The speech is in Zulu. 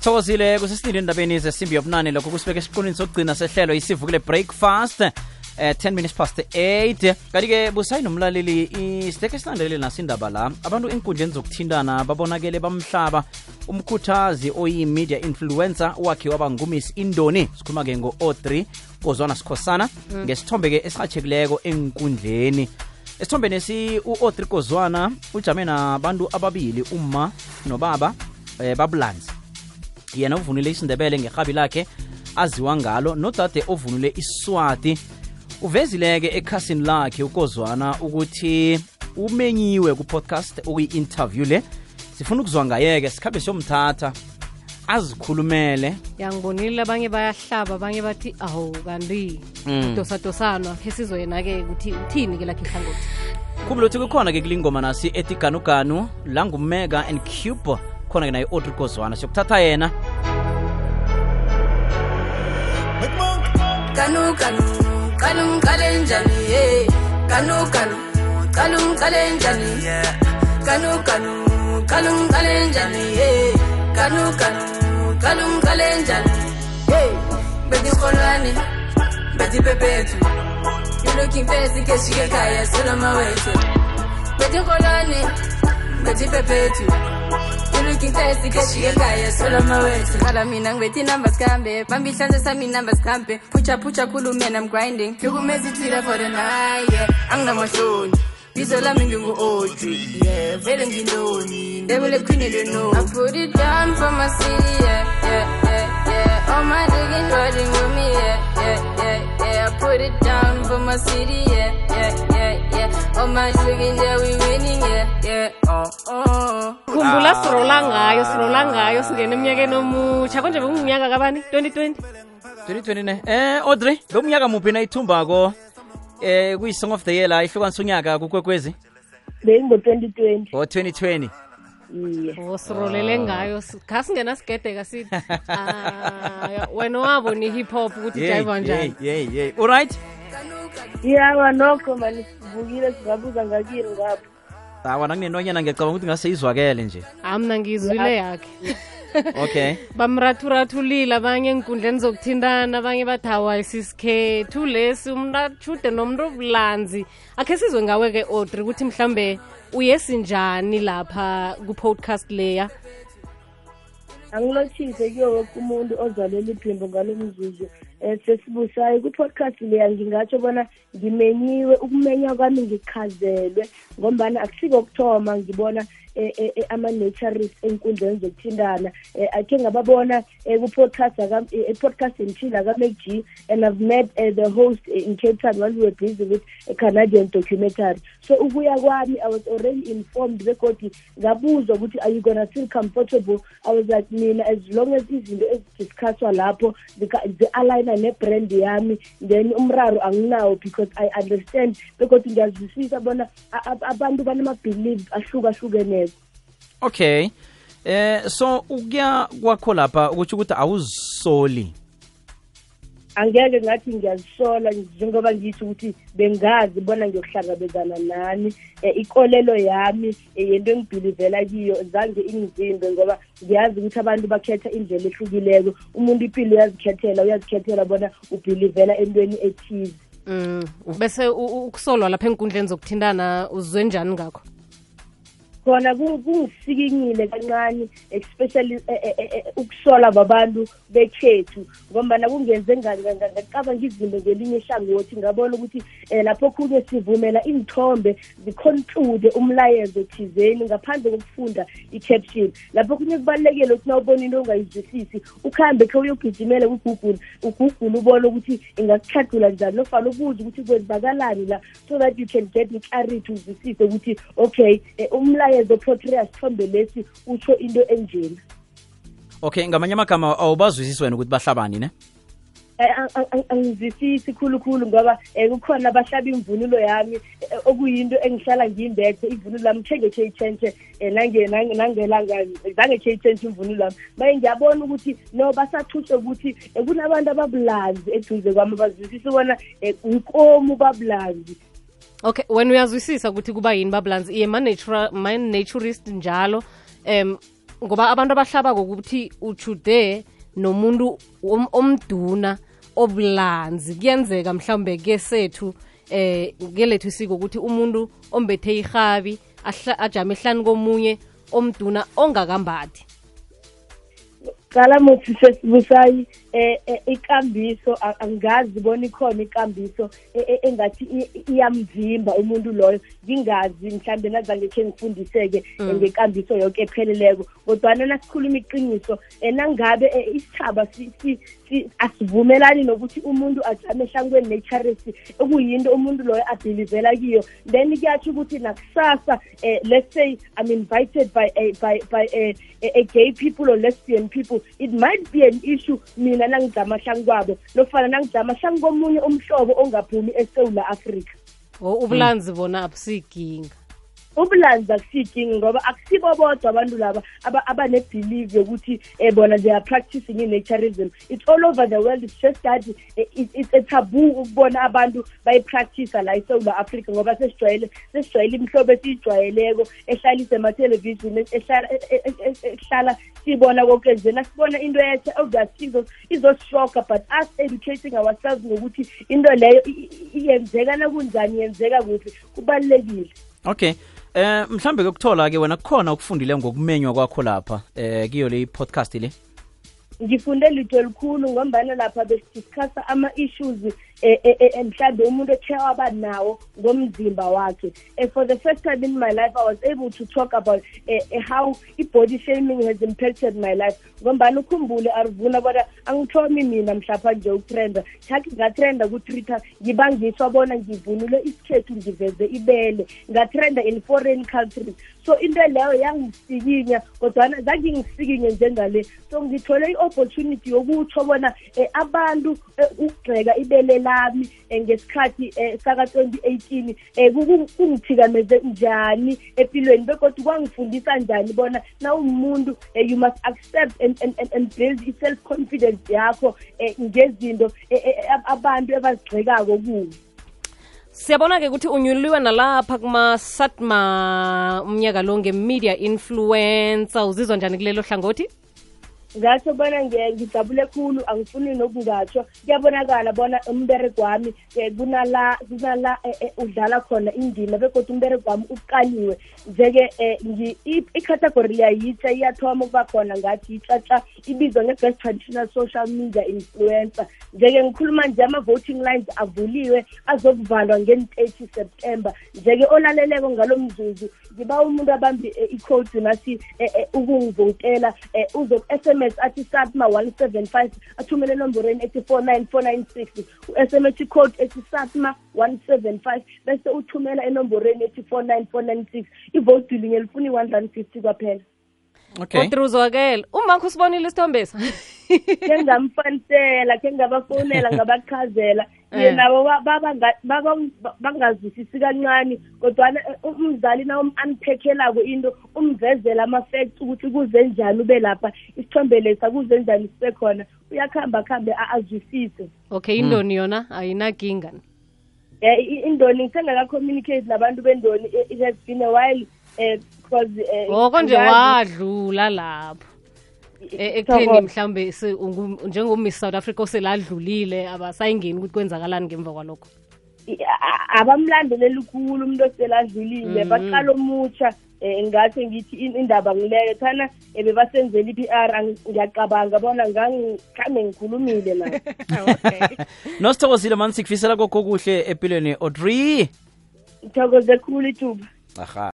thokozile kusesindini endabeni zesimbi yobunane. Lokho kusibeke esiqunini sokugcina sehlelo isivukile breakfast eh 10 minutes past 8 kanti-ke busayi nomlaleli isideke silandelele naso indaba la. Abantu enkundleni zokuthintana babonakele bamhlaba. Umkhuthazi oyi-media influencer wakhe waba ngumiss indoni. Sikhuluma-ke ngo-o3 kozwana sikhosana. Ngesithombe-ke esihatshekileko enkundleni esithombeni esi u-o3 kozwana ujame nabantu ababili umma nobaba eh, babulanzi yena uvunule isindebele ngerhabi lakhe aziwa ngalo nodade ovunule iswati. Uvezileke ekhasini lakhe ukozwana ukuthi umenyiwe ku-podcast okuyi-interview le. Sifuna ukuzwa ngayeke sikhambe siyomthatha azikhulumele. Yangibonile abanye bayahlaba abanye bathi awu kanti Mm. dosadosana khe sizoyena-ke ukuthi uthini-ke lakhe ihlangothi khumbula ukuthi kukhona-ke kulingoma nasi ethi ganuganu langumega and cube khona-ke naye i-audrey siyokuthatha yena kanu kanu kanu kalenjani hey eh. kanu kanu kanu kalenjani kanu kanu kanu kalenjani hey eh. kanu kanu kanu kalenjani hey eh. beti kolwani beti pepetu. You looking fancy keshike kaya sulama wetu beti kolwani beti pepetu. Kholwane bethi pepethu you looking fancy keshike ekhaya solo mawethu. Kala mina ngibethi numbers kambe bambihlanze sami numbers kambe phucha phucha khulume I'm grinding. Hlukumeza ithila for the night yeah. Anginamahloni bizo lami ngingu-audrey yeah. Vele ngindoni ndebele queen don't know I put it down for my city yeah yeah yeah yeah. All my digging riding with me yeah yeah yeah yeah. I put it down for my city yeah yeah all my digging yeah we winning yeah yeah. Oh oh. Khumbula sirola ngayo sirola ngayo singena eminyakeni omutsha konje bekungumnyaka kabani? 2020 2020 ne eh audrey lo mnyaka muphi na ithumbako eh kuyi-song of the year la ihlukanisa unyaka kukwekwezi? Bengingo-twenty twenty. Ngo-2020 iye. O sirolele ngayo. Si- kha singena sigedeka sithi Ah, wena wabo ni hip hop ukuthi jayiva njani? yey yey. Alright yeah nokho mani sivukile singabuza ngakini ngapho. Awa nakunentonyana ngiyacabanga ukuthi ngase izwakele nje. Amna ngizwile yakhe. Okay. Bamrathurathulile abanye enkundleni zokuthintana abanye bathi hawa sisikhethu lesi umuntu ajude nomuntu obulanzi. Akhe sizwe ngawe-ke odri ukuthi mhlambe uyesinjani lapha ku-podcast leya angilotshise kuyo woke umuntu ozwalela iphimbo ngalo mzuzu. Um sesibusayo kwi-podcast leya ngingatsho bona ngimenyiwe ukumenya kwami ngikhazelwe ngombana akusiko kuthoma ngibona ama-naturist enkundleni zokuthintana. Um akhe ngababona um ku-podcast eh, podcast enthile akamake g and i've met uh, the host eh, in cape town while we were busy with a canadian documentary. So ukuya kwami i was already informed begodi ngabuzwa ukuthi are you gonna feel comfortable? I was like mina as long as izinto ezidiscusswa lapho zi-aligna ne-brand yami then umraro anginawo because i understand. Begodi ngiyazwisisa bona abantu banama-believe ahlukahlukeneko. Okay. Eh so ukuya kwakho lapha ukuthi ukuthi awuzisoli. Angeke ngathi ngiyazisola njengoba ngisho ukuthi bengazi bona ngiyokuhlangabezana nani. Um ikolelo yami eh, yento engibhilivela kiyo zange ingizimbe ngoba ngiyazi ukuthi abantu bakhetha indlela ehlukileko. Umuntu impilo uyazikhethela uyazikhethela bona ubhilivela entweni ethize. Um bese ukusolwa lapha enkundleni zokuthintana uzwe njani ngakho khona ku- kungisikinyile kancane especially eh, eh, eh, eh, ukusola babantu bekhethu ngombana kungenze nga- nga- nga- ngacabanga izinto ngelinye ihlangothi. Ngabona ukuthi um lapho okhunye sivumela izithombe ziconclude umlayezo thizeni ngaphandle kokufunda i-caption. Lapho okhunye kubalulekile ukuthi nawubona into ongayizwisisi ukuhambe khe uyogijimele kugoogle ugoogle ubone ukuthi ingakuchadula njani nofana ubuze ukuthi kwenzakalani la so that you can get i-clarity uzwisise ukuthi okay eh, umlayezo portray sithombe lesi utsho into enjena. Okay ngamanye amagama awubazwisisi wena ukuthi bahlabani ne? Eh, ang- ang- ang- angizwisisi khulukhulu ngoba um kukhona abahlaba imvunulo yami eh, okuyinto engihlala ngiyimbethe ivunulo yami khe ngekhe itshentshe um nangelanga zange khe itshentshe imvunulo yami. Maye ngiyabona ukuthi no basathushe ukuthi eh, kunabantu ababulanzi eduze kwami bazwisise bona um ukomu babulanzi. Okay wena uyazwisisa ukuthi kuba yini babulanzi iye ma-naturist njalo um ngoba abantu abahlabako ukuthi uchude nomuntu om- omduna obulanzi kuyenzeka mhlawumbe kesethu eh kelethu isiko ukuthi umuntu ombethe irhabi ahla- ajame ehlani komunye omduna ongakambathi qala muthi sesibusayi ikambiso a- angazi bona ikhona ikambiso e- e- engathi iyamvimba umuntu loyo. Ngingazi mhlambe nazange khe ngifundiseke eh, ngekambiso yonke epheleleko. Kodwana nasikhuluma iqiniso nangabe isithaba si- si- si- asivumelani nokuthi umuntu ajame ehlangweni necharity ekuyinto umuntu loyo abhilivela kiyo. Then kuyatsho ukuthi nakusasa eh, let's say i'm invited by a, by, by a, a, a gay people or lesbian people it might be an issue mina nangijama hlangu kwabo nofana nangijama hlangu komunye umhlobo ongaphumi esewula afrika. O ubulanzi bona abusiyikinga ubulanzi akusiyikinga ngoba akusibo bodwa abantu laba aba- abanebelief yokuthi um bona they are practicing i-naturism. It's all over the world it's just that eh, it- it's a taboo ukubona abantu bayipractice la esewula africa ngoba sesijwayele sesijwayele imihlobo esiyijwayeleko ehlala isemathelevishini ehlala e- e- e- e- ehlala siyibona konke nje. Nasibona into ethe obviously izosishoka but us educating ourselves ngokuthi into leyo i- i- iyenzeka nakunjani yenzeka kuphi kubalulekile. Okay. Eh mhlambe ke ukuthola ke wena kukhona ukufundile ngokumenywa kwakho lapha eh kiyo le podcast le? Ngifunde litho elikhulu ngombana lapha besidiscussa ama-issues mhlawumbe umuntu ekhe waba nawo ngomzimba wakhe. Eh, for the first time in my life i was able to talk about eh, eh, how i-body shaming has impacted my life. Ngombana ukhumbule arivuna bona angithomi mina mhlapha nje ukutrenda thakhi ngatrenda ku-twitter ngibangiswa bona ngivunule isikhethu ngiveze ibele. Ngatrenda in foreign countries. So into leyo yangisikinya kodwana zange ngisikinye njengale. So ngithole i-opportunity yokutsho bona um abantu eh, ukugxeka ibele lami um ngesikhathi um saka-2018 um kungithikameze njani empilweni bekodwa kwangifundisa njani bona na umuntu um you must accept and, and, build i-self confidence yakho um ngezinto eh, eh, abantu ebazigxekako kuwo siyabona-ke ukuthi unyuliwe nalapha kuma-satma umnyaka lo nge-media influencer. Uzizwa njani kulelo hlangothi ngatsho bona nge- ngijabule khulu angifuni nokungatsho kuyabonakala bona umberego wami um kunala kunala eh, eh, udlala khona indima begodwa umberego wami uqaliwe. Nje-ke um icategory liyayitsha iyathoma ukuba khona ngathi itshatsha ibizwa nge-best traditional social media influencer. Nje-ke ngikhuluma nje ama-voting lines avuliwe azokuvalwa ngen-30 september. Nje-ke olaleleko ngalo mzuzu ngiba umuntu abambi eh, icode nathi eh, eh, ukungivotela eh, SMS athi satma one seven five athumele enomborweni ethi four nine four nine six. U-sms code ethi satma one seven five bese uthumela enomborweni ethi four nine four nine six. Ivoti linye lifuna i-one rand fifty kwaphela. Okay. Umakho usibonile isithombesa ke ngamfanisela khe ngabafowunela ngabachazela. Eh. ye nabo ba- babanga- baba- bangazwisisi kancane kodwana eh, umzali na unpackelako into umvezela ama-facts ukuthi kuze njani ube lapha isithombe lesa kuze njani sibe khona uyakuhamba kuhambe azwisise. Okay indoni yona ayinakinga. Um indoni ngisengaka-communicate nabantu bendoni eh, it has been a while um because eh, oko nje wadlula lapho. Ekutheni mhlawumbe njengomiss south africa oseladlulile abasayingeni ukuthi kwenzakalani ngemva kwalokho. Abamlandeleli khulu umuntu oseladlulile baqala omutsha um ngathi ngithi in- indaba ngileyo thana um bebasenzela i-p r ngiyacabanga bona ngangikhambe ngikhulumile nabo. Nosithokozile mani sikufisela kokho kuhle empilweni audrey? Ngithokoze khulu ithuba. Aha.